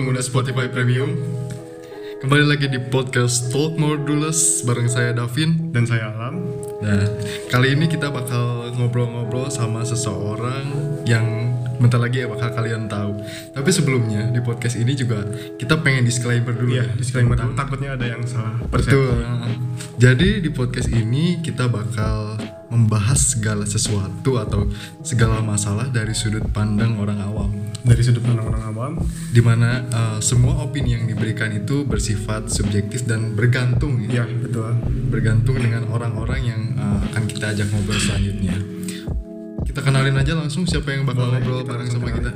pengguna Spotify Premium Kembali lagi di podcast Talk More Dulles bareng saya Davin dan saya Alam. Nah, kali ini kita bakal ngobrol-ngobrol sama seseorang yang bentar lagi ya bakal kalian tahu. Tapi sebelumnya di podcast ini juga kita pengen disclaimer dulu Iya, ya. disclaimer dulu takutnya ada yang salah persepsi. Betul. Jadi di podcast ini kita bakal membahas segala sesuatu atau segala masalah dari sudut pandang orang awam. Dari sudut pandang orang awam, Di mana uh, semua opini yang diberikan itu bersifat subjektif dan bergantung ya. ya betul. Bergantung dengan orang-orang yang uh, akan kita ajak ngobrol selanjutnya. Kita kenalin aja langsung siapa yang bakal Boleh, ngobrol bareng sama kita.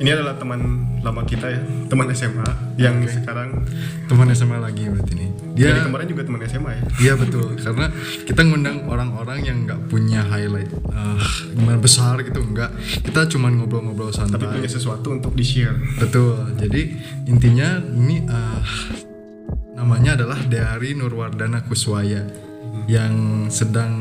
Ini adalah teman lama kita ya, teman SMA yang sekarang Teman SMA lagi berarti nih. Dia dari kemarin juga teman SMA ya. Iya betul, karena kita ngundang orang-orang yang nggak punya highlight uh, gimana besar gitu enggak. Kita cuman ngobrol-ngobrol santai. Tapi punya sesuatu untuk di share. Betul. Jadi intinya ini uh, namanya adalah Deari Nurwardana Kuswaya yang sedang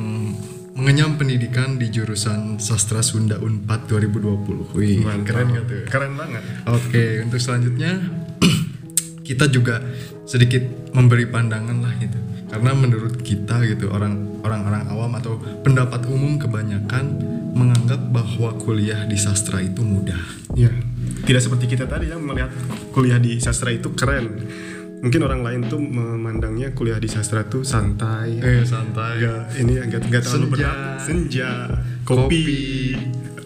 mengenyam pendidikan di jurusan Sastra Sunda Unpad 2020. Wih, keren gak tuh? Keren banget. Oke, untuk selanjutnya kita juga sedikit memberi pandangan lah gitu. Karena menurut kita gitu orang orang-orang awam atau pendapat umum kebanyakan menganggap bahwa kuliah di sastra itu mudah. Ya, tidak seperti kita tadi ya melihat kuliah di sastra itu keren. Mungkin orang lain tuh memandangnya kuliah di sastra tuh santai. Eh santai. Enggak, ini enggak enggak terlalu Senja. berat. Senja, kopi,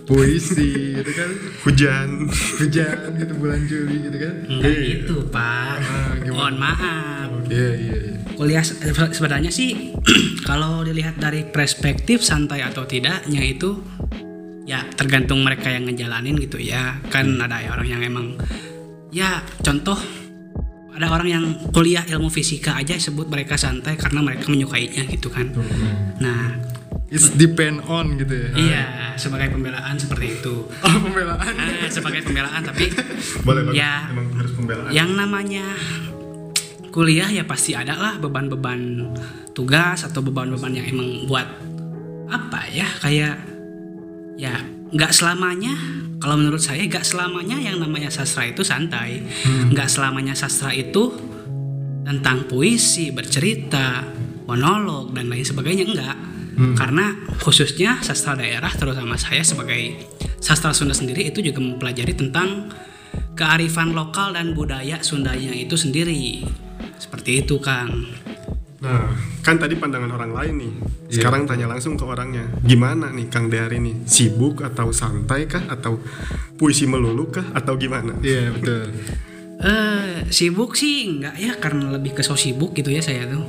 puisi gitu kan. hujan. Hujan gitu bulan Juli gitu kan. Enggak gitu pak Ah, gimana? Mohon maaf Iya iya iya. Kuliah se- sebenarnya sih Kalau dilihat dari perspektif santai atau tidaknya itu Ya tergantung mereka yang ngejalanin gitu ya Kan ada ya orang yang emang Ya contoh Ada orang yang kuliah ilmu fisika aja sebut mereka santai Karena mereka menyukainya gitu kan Nah It's depend on gitu ya. iya sebagai pembelaan seperti itu Oh, pembelaan. Ah, Sebagai pembelaan tapi Boleh banget. Ya. Emang harus pembelaan. yang namanya kuliah ya pasti ada lah beban-beban tugas atau beban-beban yang emang buat apa ya kayak ya nggak selamanya kalau menurut saya nggak selamanya yang namanya sastra itu santai. Nggak selamanya sastra itu tentang puisi bercerita monolog dan lain sebagainya enggak karena khususnya sastra daerah terutama saya sebagai sastra Sunda sendiri itu juga mempelajari tentang kearifan lokal dan budaya Sundanya itu sendiri. Seperti itu Kang Nah, kan tadi pandangan orang lain nih. Iya. Sekarang tanya langsung ke orangnya. Gimana nih Kang Deari nih? Sibuk atau santai kah? Atau puisi melulu kah? Atau gimana? Iya betul. eh sibuk sih enggak ya karena lebih ke so sibuk gitu ya saya tuh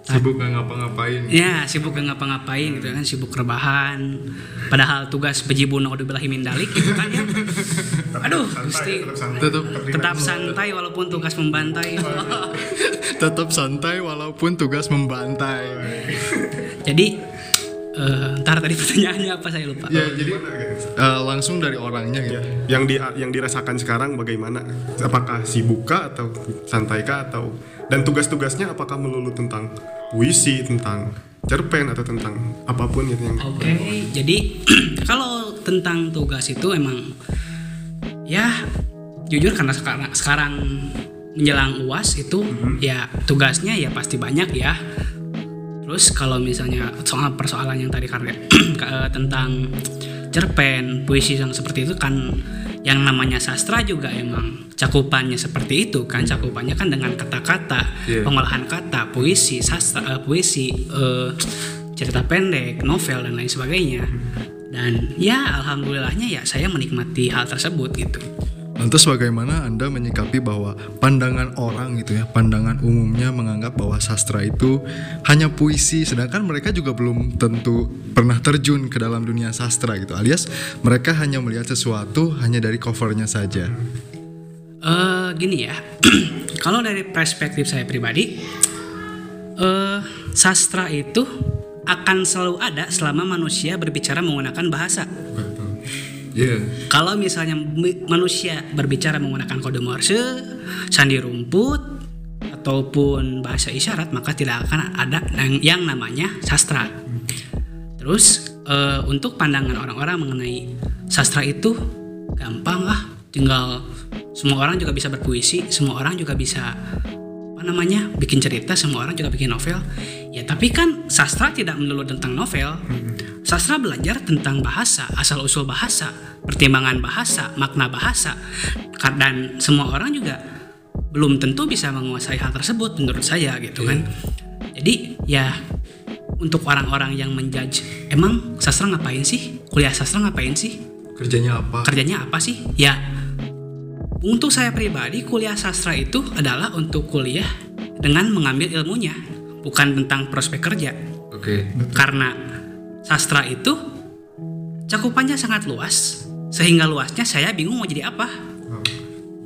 Sibuk nggak ngapa-ngapain. ya sibuk gak ngapa-ngapain gitu kan sibuk rebahan padahal tugas bejibun naudzubillahi min dalik gitu kan ya aduh mesti tetap santai. Tetap tetap santai walaupun tugas membantai tetap santai walaupun tugas membantai. jadi eh, ntar tadi pertanyaannya apa saya lupa Ya jadi eh, langsung dari orangnya gitu. Yang di yang dirasakan sekarang bagaimana? Apakah sibuk kah atau santai kah atau dan tugas-tugasnya apakah melulu tentang puisi, tentang cerpen atau tentang apa pun gitu yang Oke, jadi kalau tentang tugas itu emang ya jujur karena sekarang sekarang menjelang uas itu ya tugasnya ya pasti banyak ya. Terus kalau misalnya soal persoalan yang tadi karena ke- tentang cerpen, puisi yang seperti itu kan yang namanya sastra juga emang cakupannya seperti itu kan. Cakupannya kan dengan kata-kata Iya. pengolahan kata puisi sastra eh, puisi eh, cerita pendek novel dan lain sebagainya dan ya alhamdulillahnya ya saya menikmati hal tersebut gitu Lantas bagaimana Anda menyikapi bahwa pandangan orang gitu ya, pandangan umumnya menganggap bahwa sastra itu hanya puisi sedangkan mereka juga belum tentu pernah terjun ke dalam dunia sastra gitu. Alias mereka hanya melihat sesuatu hanya dari covernya saja. eh gini ya kalau dari perspektif saya pribadi eh sastra itu akan selalu ada selama manusia berbicara menggunakan bahasa Betul. Iya. Kalau misalnya mi- manusia berbicara menggunakan kode Morse, sandi rumput, ataupun bahasa isyarat, maka tidak akan ada yang, yang namanya sastra. Terus eh, untuk pandangan orang-orang mengenai sastra itu gampang lah, tinggal semua orang juga bisa berpuisi semua orang juga bisa apa namanya bikin cerita semua orang juga bikin novel. Ya tapi kan sastra tidak melulu tentang novel. Sastra belajar tentang bahasa asal usul bahasa pertimbangan bahasa makna bahasa. Dan semua orang juga belum tentu bisa menguasai hal tersebut menurut saya gitu kan. Jadi ya untuk orang-orang yang menjudge emang sastra ngapain sih? Kuliah sastra ngapain sih? Kerjanya apa? Kerjanya apa sih? Ya untuk saya pribadi kuliah sastra itu adalah untuk kuliah dengan mengambil ilmunya bukan tentang prospek kerja. Oke. Karena sastra itu cakupannya sangat luas sehingga luasnya saya bingung mau jadi apa.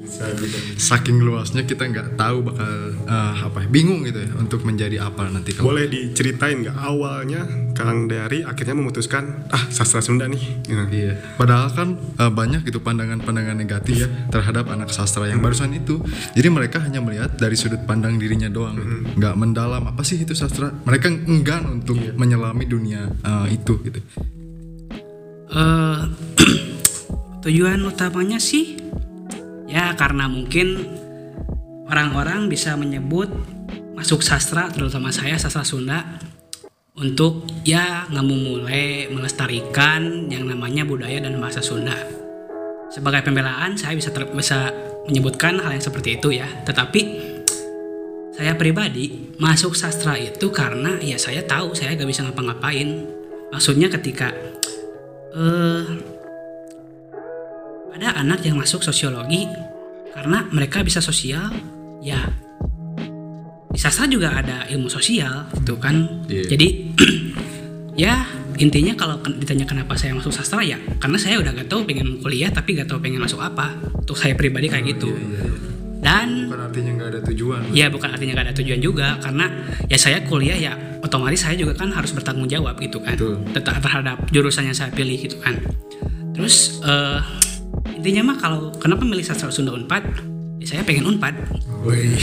Bisa bisa saking luasnya kita nggak tahu bakal eh, apa ya, bingung gitu ya untuk menjadi apa nanti kalau boleh diceritain nggak awalnya Kang Deari akhirnya memutuskan ah sastra Sunda nih gitu. Iya. Padahal kan eh, banyak gitu pandangan-pandangan negatif ya terhadap anak sastra yang barusan itu. Jadi mereka hanya melihat dari sudut pandang dirinya doang, gitu. nggak mendalam apa sih itu sastra. Mereka enggan untuk menyelami dunia eh, itu gitu. eh tujuan utamanya sih ya karena mungkin orang-orang bisa menyebut masuk sastra terutama saya sastra Sunda untuk ya mulai melestarikan yang namanya budaya dan bahasa Sunda. Sebagai pembelaan saya bisa ter- bisa menyebutkan hal yang seperti itu ya. Tetapi saya pribadi masuk sastra itu karena ya saya tahu saya gak bisa ngapa-ngapain. Maksudnya ketika eh ada anak yang masuk sosiologi karena mereka bisa sosial ya di sastra juga ada ilmu sosial gitu kan. Iya. jadi ya intinya kalau ditanya kenapa saya masuk sastra ya karena saya udah gak tahu pengen kuliah tapi gak tahu pengen masuk apa. Untuk saya pribadi kayak gitu. dan Bukan artinya nggak ada tujuan. ya bukan artinya gak ada tujuan juga karena ya saya kuliah ya otomatis saya juga kan harus bertanggung jawab gitu kan. Betul. tetap terhadap jurusan yang saya pilih gitu kan. Terus eh, intinya mah kalau kenapa milih sastra Sunda Unpad? Ya saya pengen Unpad Woi.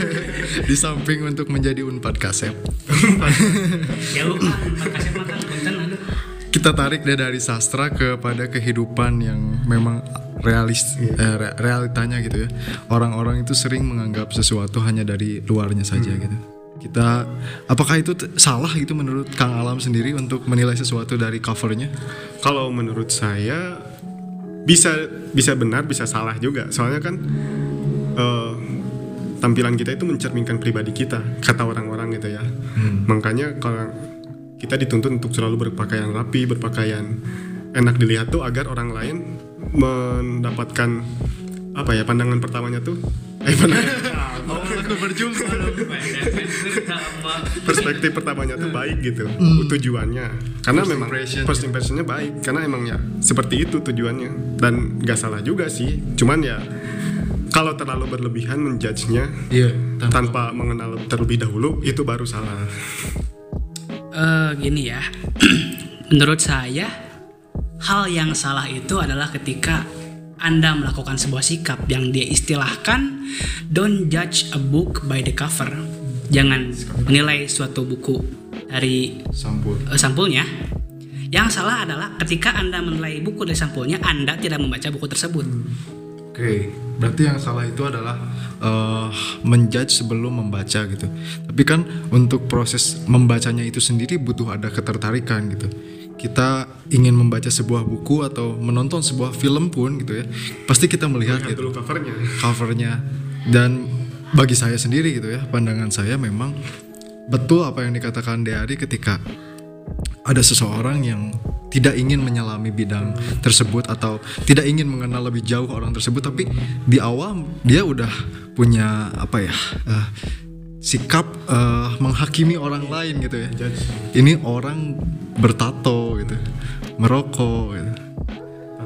Di samping untuk menjadi unpad kasep, kan Unpad makan punten aduh. Kita tarik deh dari sastra kepada kehidupan yang memang realis eh, re- realitanya gitu ya. Orang-orang itu sering menganggap sesuatu hanya dari luarnya saja gitu. Kita apakah itu salah gitu menurut Kang Alam sendiri untuk menilai sesuatu dari covernya? Kalau menurut saya bisa bisa benar bisa salah juga. Soalnya kan eh, tampilan kita itu mencerminkan pribadi kita kata orang-orang gitu ya. Makanya kalau kita dituntut untuk selalu berpakaian rapi, berpakaian enak dilihat tuh agar orang lain mendapatkan apa ya pandangan pertamanya tuh. Eh pandangan. Aku berjumpa perspektif pertamanya tuh baik gitu tujuannya. Karena First memang impression, first impressionnya baik karena emang ya seperti itu tujuannya. Dan nggak salah juga sih cuman ya kalau terlalu berlebihan menjudge-nya iya tanpa mengenal terlebih dahulu itu baru salah. Eh, gini ya. Menurut saya hal yang salah itu adalah ketika anda melakukan sebuah sikap yang dia istilahkan don't judge a book by the cover. Jangan menilai suatu buku dari sampul. eh, sampulnya. Yang salah adalah ketika anda menilai buku dari sampulnya anda tidak membaca buku tersebut Oke, berarti yang salah itu adalah eh, menjudge sebelum membaca gitu. Tapi kan untuk proses membacanya itu sendiri butuh ada ketertarikan gitu. Kita ingin membaca sebuah buku atau menonton sebuah film pun gitu ya, pasti kita melihat lihat gitu dulu covernya covernya. Dan bagi saya sendiri gitu ya, pandangan saya memang betul apa yang dikatakan Deari ketika ada seseorang yang tidak ingin menyelami bidang tersebut atau tidak ingin mengenal lebih jauh orang tersebut tapi di awal dia udah punya apa ya eh, sikap eh, menghakimi orang lain gitu ya. Ini orang bertato gitu merokok gitu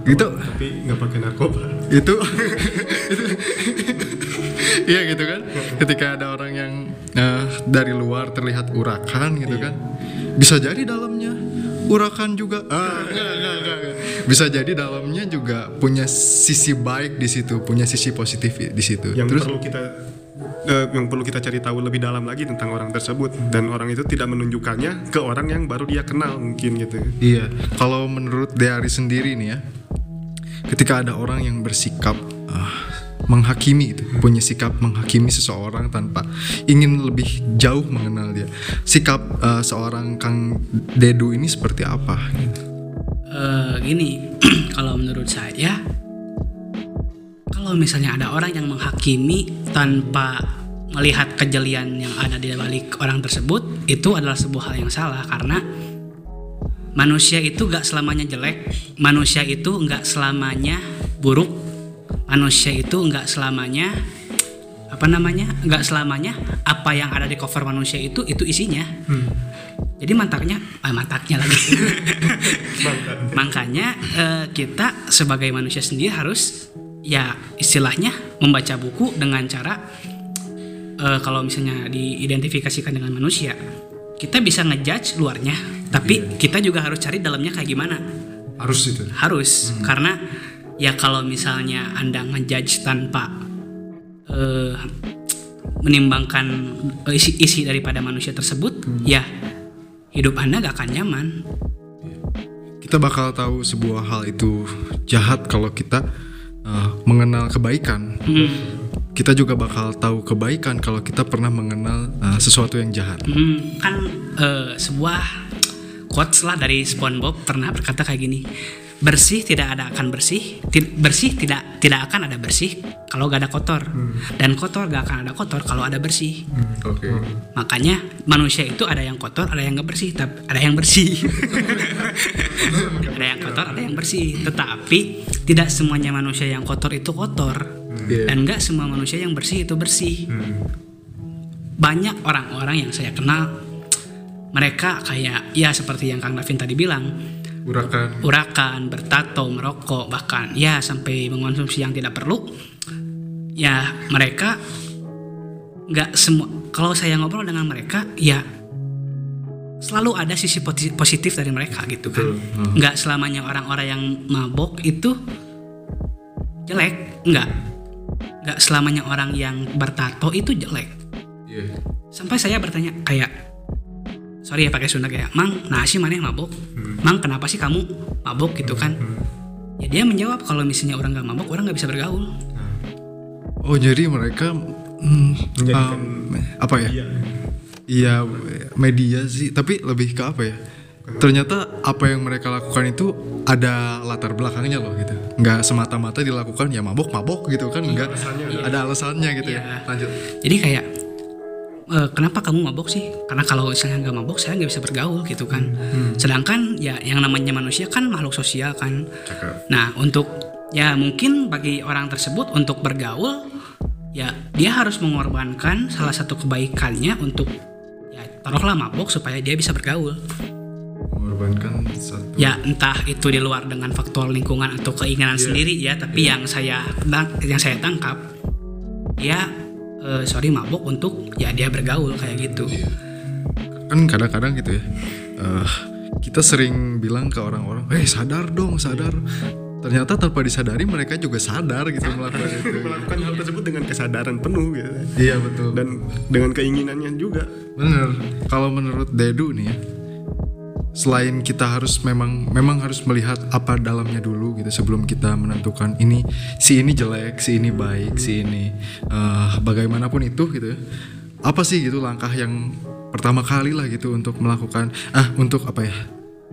gitu tapi nggak pakai narkoba. Itu iya gitu kan? Ketika ada orang yang eh, dari luar terlihat urakan gitu kan? Bisa jadi dalamnya urakan juga. Ah enggak, enggak, enggak, enggak. bisa jadi dalamnya juga punya sisi baik di situ punya sisi positif di situ. Yang terus perlu kita eh, yang perlu kita cari tahu lebih dalam lagi tentang orang tersebut. Dan orang itu tidak menunjukkannya ke orang yang baru dia kenal mungkin gitu. Iya, kalau menurut Deari sendiri nih ya, ketika ada orang yang bersikap ah, menghakimi itu punya sikap menghakimi seseorang tanpa ingin lebih jauh mengenal dia sikap eh, seorang Kang Dedu ini seperti apa? Eh, gini, kalau menurut saya, kalau misalnya ada orang yang menghakimi tanpa melihat kejelian yang ada di balik orang tersebut, itu adalah sebuah hal yang salah karena manusia itu gak selamanya jelek, manusia itu gak selamanya buruk, manusia itu gak selamanya apa namanya, gak selamanya apa yang ada di cover manusia itu itu isinya. Jadi mantaknya, ah, mantaknya lagi. Makanya eh, kita sebagai manusia sendiri harus ya istilahnya membaca buku dengan cara eh, kalau misalnya diidentifikasikan dengan manusia, kita bisa ngejudge luarnya, tapi kita juga harus cari dalamnya kayak gimana. harus itu. Harus karena ya kalau misalnya Anda ngejudge tanpa eh, menimbangkan isi isi daripada manusia tersebut, ya hidup Anda gak akan nyaman. kita bakal tahu sebuah hal itu jahat kalau kita eh, mengenal kebaikan kita juga bakal tahu kebaikan kalau kita pernah mengenal eh, sesuatu yang jahat. Hmm, kan eh, sebuah quotes lah dari SpongeBob pernah berkata kayak gini bersih tidak ada akan bersih Ti- bersih tidak tidak akan ada bersih kalau gak ada kotor. Dan kotor gak akan ada kotor kalau ada bersih. Oke. Makanya manusia itu ada yang kotor ada yang nggak bersih tapi ada yang bersih. Ada yang kotor ada yang bersih. Tetapi tidak semuanya manusia yang kotor itu kotor Iya. dan nggak semua manusia yang bersih itu bersih. Banyak orang-orang yang saya kenal mereka kayak ya seperti yang Kang Davin tadi bilang urakan. urakan bertato merokok bahkan ya sampai mengonsumsi yang tidak perlu. Ya mereka nggak semua kalau saya ngobrol dengan mereka ya selalu ada sisi positif dari mereka gitu kan. Nggak selamanya orang-orang yang mabok itu jelek nggak nggak selamanya orang yang bertato itu jelek. Iya. sampai saya bertanya kayak sorry ya pakai Sunda kayak mang nah sih mana yang mabok mang kenapa sih kamu mabok gitu kan. ya dia menjawab kalau misalnya orang nggak mabok orang nggak bisa bergaul. Oh jadi mereka hmm, Menjadikan um, apa ya? iya media sih tapi lebih ke apa ya ternyata apa yang mereka lakukan itu ada latar belakangnya loh gitu. Nggak semata-mata dilakukan ya mabok mabok gitu kan nggak ada alasannya gitu Iya. ya lanjut. Jadi kayak "Eh, kenapa kamu mabok sih? Karena kalau misalnya nggak mabok saya nggak bisa bergaul gitu kan. Sedangkan ya yang namanya manusia kan makhluk sosial kan. Nah, untuk ya mungkin bagi orang tersebut untuk bergaul ya dia harus mengorbankan salah satu kebaikannya untuk ya taruhlah mabok supaya dia bisa bergaul. Mengorbankan satu Ya entah itu di luar dengan faktor lingkungan atau keinginan sendiri ya, tapi yang saya yang saya tangkap ya eh, sorry mabok untuk ya dia bergaul kayak gitu. kan kadang-kadang gitu ya eh, kita sering bilang ke orang-orang eh sadar dong sadar. Ternyata tanpa disadari mereka juga sadar gitu melakukan itu. Melakukan hal tersebut dengan kesadaran penuh gitu. Iya betul. Dan dengan keinginannya juga. Bener. Kalau menurut Dedu nih ya selain kita harus memang memang harus melihat apa dalamnya dulu gitu sebelum kita menentukan ini si ini jelek si ini baik si ini eh, bagaimanapun itu gitu ya. Apa sih gitu langkah yang pertama kali lah gitu untuk melakukan ah untuk apa ya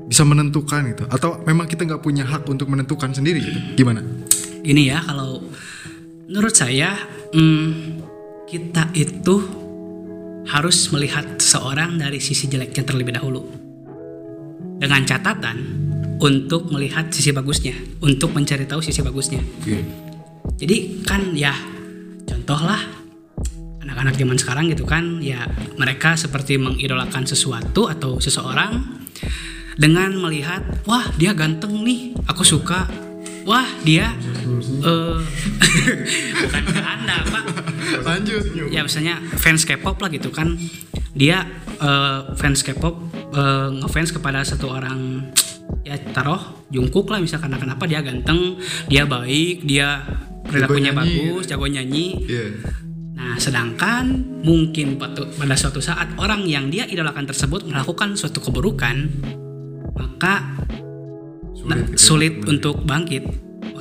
bisa menentukan gitu? Atau memang kita nggak punya hak untuk menentukan sendiri gitu? Gimana? Gini ya kalau menurut saya hmm, kita itu harus melihat seorang dari sisi jeleknya terlebih dahulu dengan catatan untuk melihat sisi bagusnya untuk mencari tahu sisi bagusnya. Jadi kan ya contohlah anak-anak zaman sekarang gitu kan ya mereka seperti mengidolakan sesuatu atau seseorang dengan melihat wah dia ganteng nih aku suka. Wah dia eh bukan ke anda pak. Lanjut. Ya misalnya fans K-pop lah gitu kan dia eh, fans K-pop eh, ngefans kepada satu orang ya taruh Jungkook lah misalkan kenapa dia ganteng dia baik dia perilakunya bagus jago nyanyi Iya. Nah, sedangkan mungkin pada suatu saat orang yang dia idolakan tersebut melakukan suatu keburukan, maka Sulit nah, gitu ya, sulit untuk bangkit.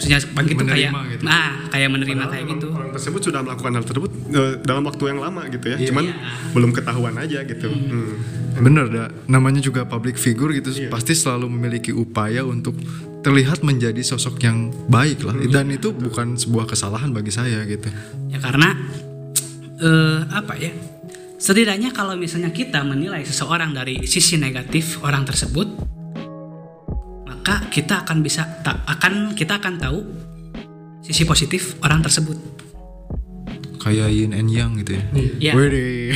Maksudnya begitu kayak Menerima gitu. nah kayak menerima Padahal kayak gitu Orang tersebut sudah melakukan hal tersebut eh, dalam waktu yang lama gitu ya. Iya. Cuman Iya. belum ketahuan aja gitu. Hmm. Bener dah, namanya juga public figure gitu, Iya. pasti selalu memiliki upaya untuk terlihat menjadi sosok yang baik lah. Dan itu bukan sebuah kesalahan bagi saya gitu. ya karena eh apa ya setidaknya kalau misalnya kita menilai seseorang dari sisi negatif orang tersebut maka kita akan bisa tak akan kita akan tahu sisi positif orang tersebut Kayak yin and yang gitu ya. Iya. Wede.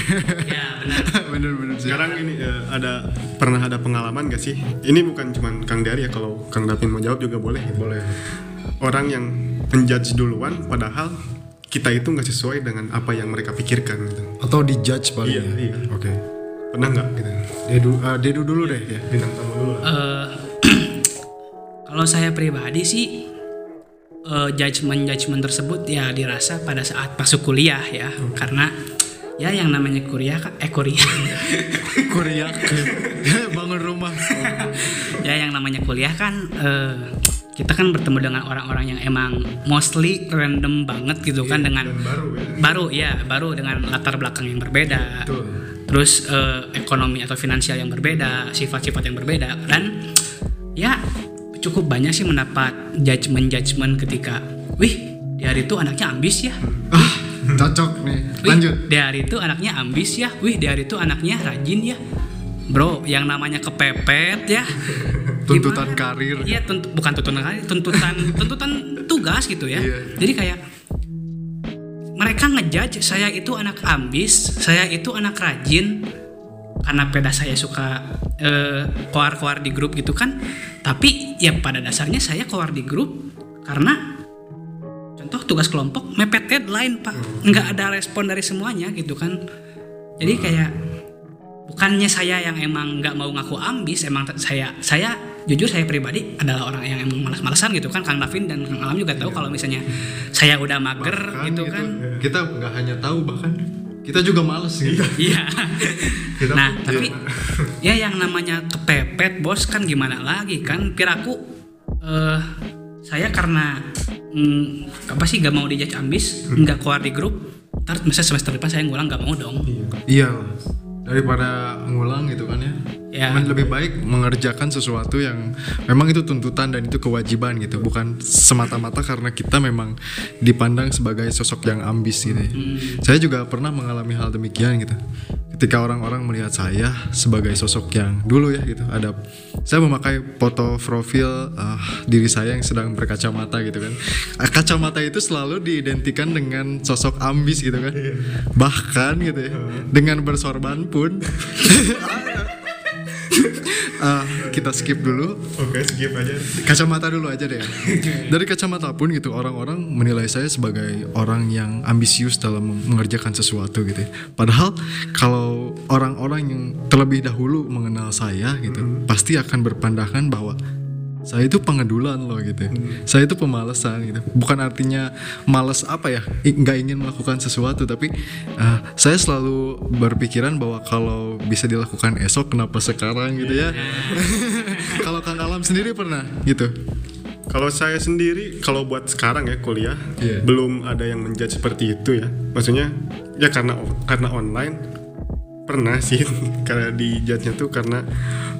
ya benar Bener-bener sih. Sekarang ini eh, ada pernah ada pengalaman gak sih? Ini bukan cuman Kang Dari ya kalau Kang Davin mau jawab juga boleh. Boleh. Orang yang menjudge duluan padahal kita itu nggak sesuai dengan apa yang mereka pikirkan gitu. Atau dijudge paling Iya, ya. iya. Oke. Pernah nggak gitu? Dedu, ah, Dedu dulu deh ya. Bintang tamu dulu lah. Kalau saya pribadi sih eh, judgement judgement tersebut ya dirasa pada saat masuk kuliah ya karena ya yang namanya kuliah eh kuliah Korea. Bangun rumah. ya yang namanya kuliah kan eh, kita kan bertemu dengan orang-orang yang emang mostly random banget gitu kan dengan Dan baru ya. baru ya baru dengan latar belakang yang berbeda Betul. terus eh, ekonomi atau finansial yang berbeda sifat-sifat yang berbeda dan ya cukup banyak sih mendapat judgement judgement ketika wih di hari itu anaknya ambis ya Ah, cocok nih. Lanjut. di hari itu anaknya ambis ya wih di hari itu anaknya rajin ya bro yang namanya kepepet ya Tuntutan Gimana? karir. iya tunt- bukan tuntutan karir tuntutan tuntutan tugas gitu ya Iya. jadi kayak mereka ngejudge saya itu anak ambis saya itu anak rajin karena peda saya suka eh, koar-koar di grup gitu kan. Tapi ya pada dasarnya saya koar di grup karena contoh tugas kelompok mepet deadline pak. Nggak ada respon dari semuanya gitu kan. Jadi kayak bukannya saya yang emang nggak mau ngaku ambis emang saya saya jujur saya pribadi adalah orang yang emang malas-malasan gitu kan Kang Davin dan Kang Alam juga tahu kalau misalnya saya udah mager Bahkan gitu kan. Kita nggak hanya tahu bahkan kita juga males gitu. iya. Kita nah tapi ya yang namanya kepepet bos kan gimana lagi kan? Piraku eh saya karena mm, apa sih gak mau dijudge ambis nggak keluar di grup ntar misalnya semester depan saya ngulang nggak mau dong. Iya. Daripada ngulang gitu kan ya. Men- Lebih baik mengerjakan sesuatu yang memang itu tuntutan dan itu kewajiban gitu, bukan semata-mata karena kita memang dipandang sebagai sosok yang ambis gitu. ya. Saya juga pernah mengalami hal demikian gitu. Ketika orang-orang melihat saya sebagai sosok yang dulu ya gitu, ada saya memakai foto profil ah, diri saya yang sedang berkacamata gitu kan. Ah, Kacamata itu selalu diidentikan dengan sosok ambis gitu kan. Bahkan gitu ya, dengan bersorban pun Ah, kita skip dulu Oke, skip aja. kacamata dulu aja deh. Dari kacamata pun gitu orang-orang menilai saya sebagai orang yang ambisius dalam mengerjakan sesuatu gitu. ya. Padahal kalau orang-orang yang terlebih dahulu mengenal saya gitu, pasti akan berpandangan bahwa saya itu pengedulan loh gitu. Saya itu pemalesan gitu. Bukan artinya males apa ya, nggak ingin melakukan sesuatu, tapi uh, saya selalu berpikiran bahwa kalau bisa dilakukan esok, kenapa sekarang gitu ya? kalau Kang Alam sendiri pernah gitu? Kalau saya sendiri, kalau buat sekarang ya kuliah, Iya. belum ada yang menjudge seperti itu ya. Maksudnya ya karena karena online pernah sih karena di judge-nya tuh karena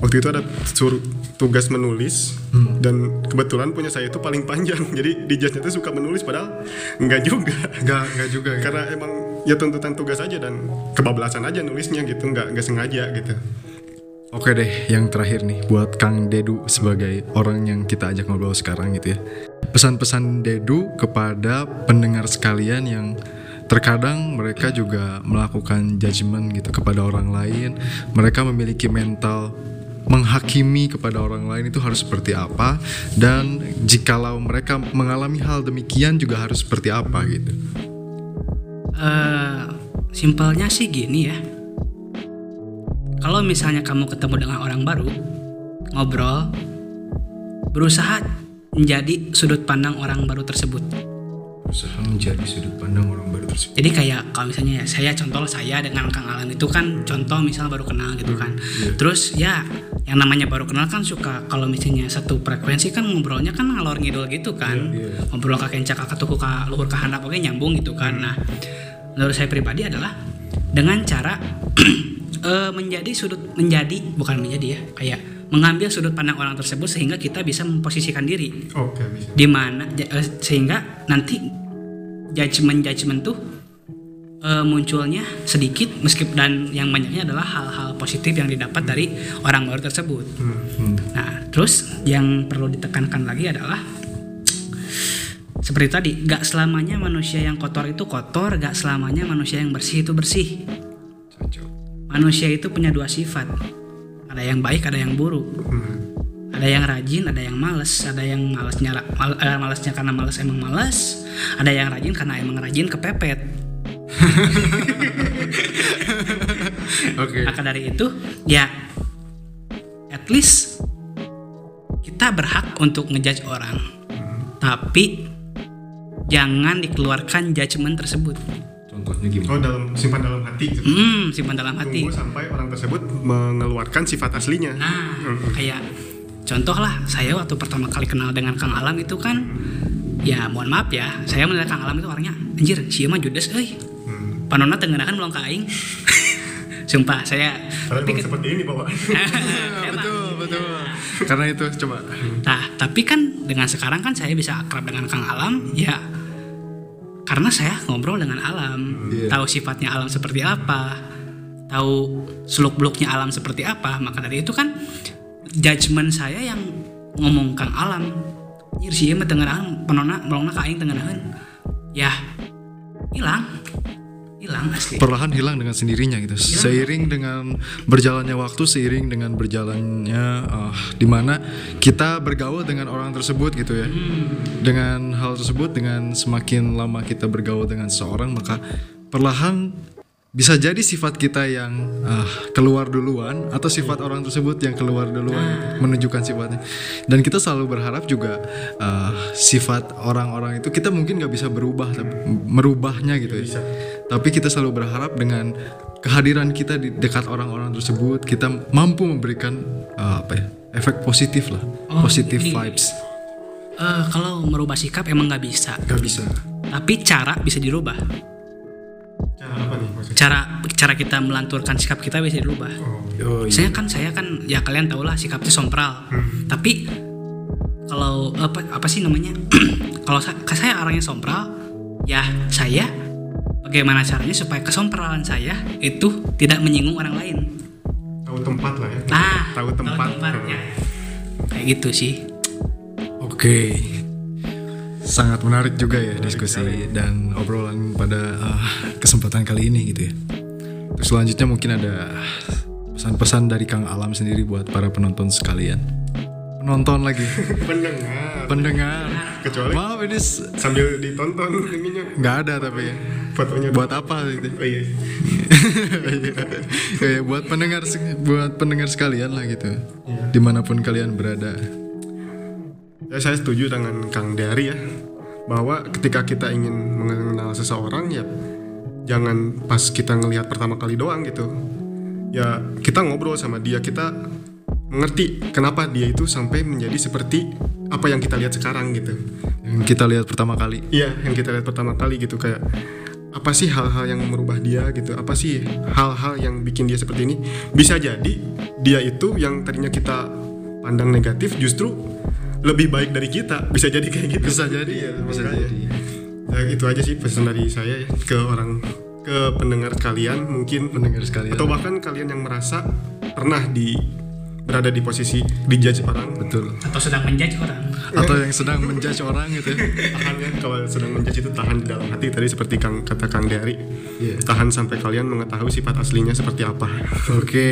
waktu itu ada suruh tugas menulis dan kebetulan punya saya itu paling panjang jadi di judge-nya tuh suka menulis padahal enggak juga Nggak, nggak juga gitu. karena emang ya tuntutan tugas aja dan kebablasan aja nulisnya gitu nggak nggak sengaja gitu Oke deh, yang terakhir nih buat Kang Dedu sebagai orang yang kita ajak ngobrol sekarang gitu ya. Pesan-pesan Dedu kepada pendengar sekalian yang terkadang mereka juga melakukan judgement gitu kepada orang lain. Mereka memiliki mental menghakimi kepada orang lain itu harus seperti apa dan jikalau mereka mengalami hal demikian juga harus seperti apa gitu. eh simpelnya sih gini ya. Kalau misalnya kamu ketemu dengan orang baru, ngobrol, berusaha menjadi sudut pandang orang baru tersebut. Usaha menjadi sudut pandang orang baru tersebut. Jadi kayak kalau misalnya ya, saya contoh saya dengan Kang Alam itu kan contoh misal baru kenal gitu kan. Terus ya yang namanya baru kenal kan suka kalau misalnya satu frekuensi kan ngobrolnya kan ngalor ngidul gitu kan. Ngobrol kakek kencak kakak tuku ka luhur ka handap oke nyambung gitu kan. Nah menurut saya pribadi adalah dengan cara eh, menjadi sudut menjadi bukan menjadi ya kayak mengambil sudut pandang orang tersebut sehingga kita bisa memposisikan diri. Oke bisa. Di mana eh, sehingga nanti judgement judgement tuh eh, munculnya sedikit meskipun dan yang banyaknya adalah hal-hal positif yang didapat dari orang baru tersebut. Nah, terus yang perlu ditekankan lagi adalah seperti tadi, gak selamanya manusia yang kotor itu kotor, gak selamanya manusia yang bersih itu bersih. Manusia itu punya dua sifat, ada yang baik, ada yang buruk. Ada yang rajin, ada yang males, ada yang malesnya mal, eh, malesnya karena males emang males, ada yang rajin karena emang rajin kepepet. Oke. Maka dari itu, ya at least kita berhak untuk ngejudge orang. Tapi jangan dikeluarkan judgement tersebut. Contohnya gimana? oh dalam simpan dalam hati gitu. Hmm, simpan dalam hati. tunggu sampai orang tersebut mengeluarkan sifat aslinya Nah, kayak contoh lah, saya waktu pertama kali kenal dengan Kang Alam itu kan, ya mohon maaf ya, saya melihat Kang Alam itu orangnya, anjir, sih mah judes, euy. Panona tengenakan belum kaing. Sumpah, saya tapi ke- seperti ini bapak Emang. betul, betul. Karena itu coba. Nah, tapi kan dengan sekarang kan saya bisa akrab dengan Kang Alam, ya karena saya ngobrol dengan alam, Iya. tahu sifatnya alam seperti apa, tahu seluk beluknya alam seperti apa, maka dari itu kan judgement saya yang ngomong Kang Alam, nyir sih mah tengenahan penona melongna ka aing tengenahan. Ya, hilang. Hilang asli. Perlahan hilang dengan sendirinya gitu. Seiring dengan berjalannya waktu, seiring dengan berjalannya uh, di mana kita bergaul dengan orang tersebut gitu ya. Dengan hal tersebut, dengan semakin lama kita bergaul dengan seseorang, maka perlahan bisa jadi sifat kita yang uh, keluar duluan atau sifat orang tersebut yang keluar duluan menunjukkan sifatnya. Dan kita selalu berharap juga uh, sifat orang-orang itu kita mungkin nggak bisa berubah, tapi merubahnya gitu ya. Tapi kita selalu berharap dengan kehadiran kita di dekat orang-orang tersebut kita mampu memberikan uh, apa ya efek positif lah, Oh, positive ini- vibes. Eh, kalau merubah sikap emang nggak bisa, Gak bisa. tapi cara bisa dirubah. Cara apa nih maksudnya cara cara kita melanturkan sikap kita bisa dirubah. Oh, Saya kan saya kan ya kalian tau lah sikapnya sompral. Tapi kalau apa apa sih namanya? kalau sa- saya orangnya sompral, ya saya bagaimana caranya supaya kesompralan saya itu tidak menyinggung orang lain. tahu tempat lah ya Nah, tahu tempat, tempatnya. Kayak gitu sih. Oke. Sangat menarik juga ya diskusi dan obrolan pada uh, kesempatan kali ini gitu ya. Terus selanjutnya mungkin ada pesan-pesan dari Kang Alam sendiri buat para penonton sekalian. Penonton lagi, pendengar pendengar. kecuali Maaf ini sambil ditonton ininya nggak ada tapi ya. fotonya Buat apa gitu? oh iya Iya, buat pendengar buat pendengar sekalian lah gitu. Di mana pun kalian berada. Ya saya setuju dengan Kang Dari ya bahwa ketika kita ingin mengenal seseorang ya jangan pas kita ngelihat pertama kali doang gitu ya kita ngobrol sama dia kita mengerti kenapa dia itu sampai menjadi seperti apa yang kita lihat sekarang gitu Yang kita lihat pertama kali. Iya, yang kita lihat pertama kali gitu kayak apa sih hal-hal yang merubah dia gitu? Apa sih hal-hal yang bikin dia seperti ini? Bisa jadi dia itu yang tadinya kita pandang negatif justru lebih baik dari kita. Bisa jadi kayak gitu. Bisa jadi ya, bisa makanya. jadi. Ya itu aja sih pesan dari saya ya, ke orang ke pendengar kalian mungkin Pendengar sekalian. atau bahkan kalian yang merasa pernah di berada di posisi dijudge orang Betul. Atau sedang menjudge orang. Atau yang sedang menjudge orang gitu ya. tahan ya kalau sedang menjudge itu tahan di dalam hati tadi seperti kang kata kang Dari Iya. tahan sampai kalian mengetahui sifat aslinya seperti apa Oke,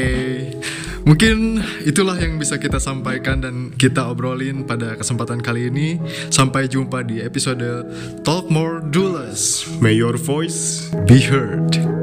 mungkin itulah yang bisa kita sampaikan dan kita obrolin pada kesempatan kali ini. Sampai jumpa di episode Talk More Do Less. may your voice Be heard.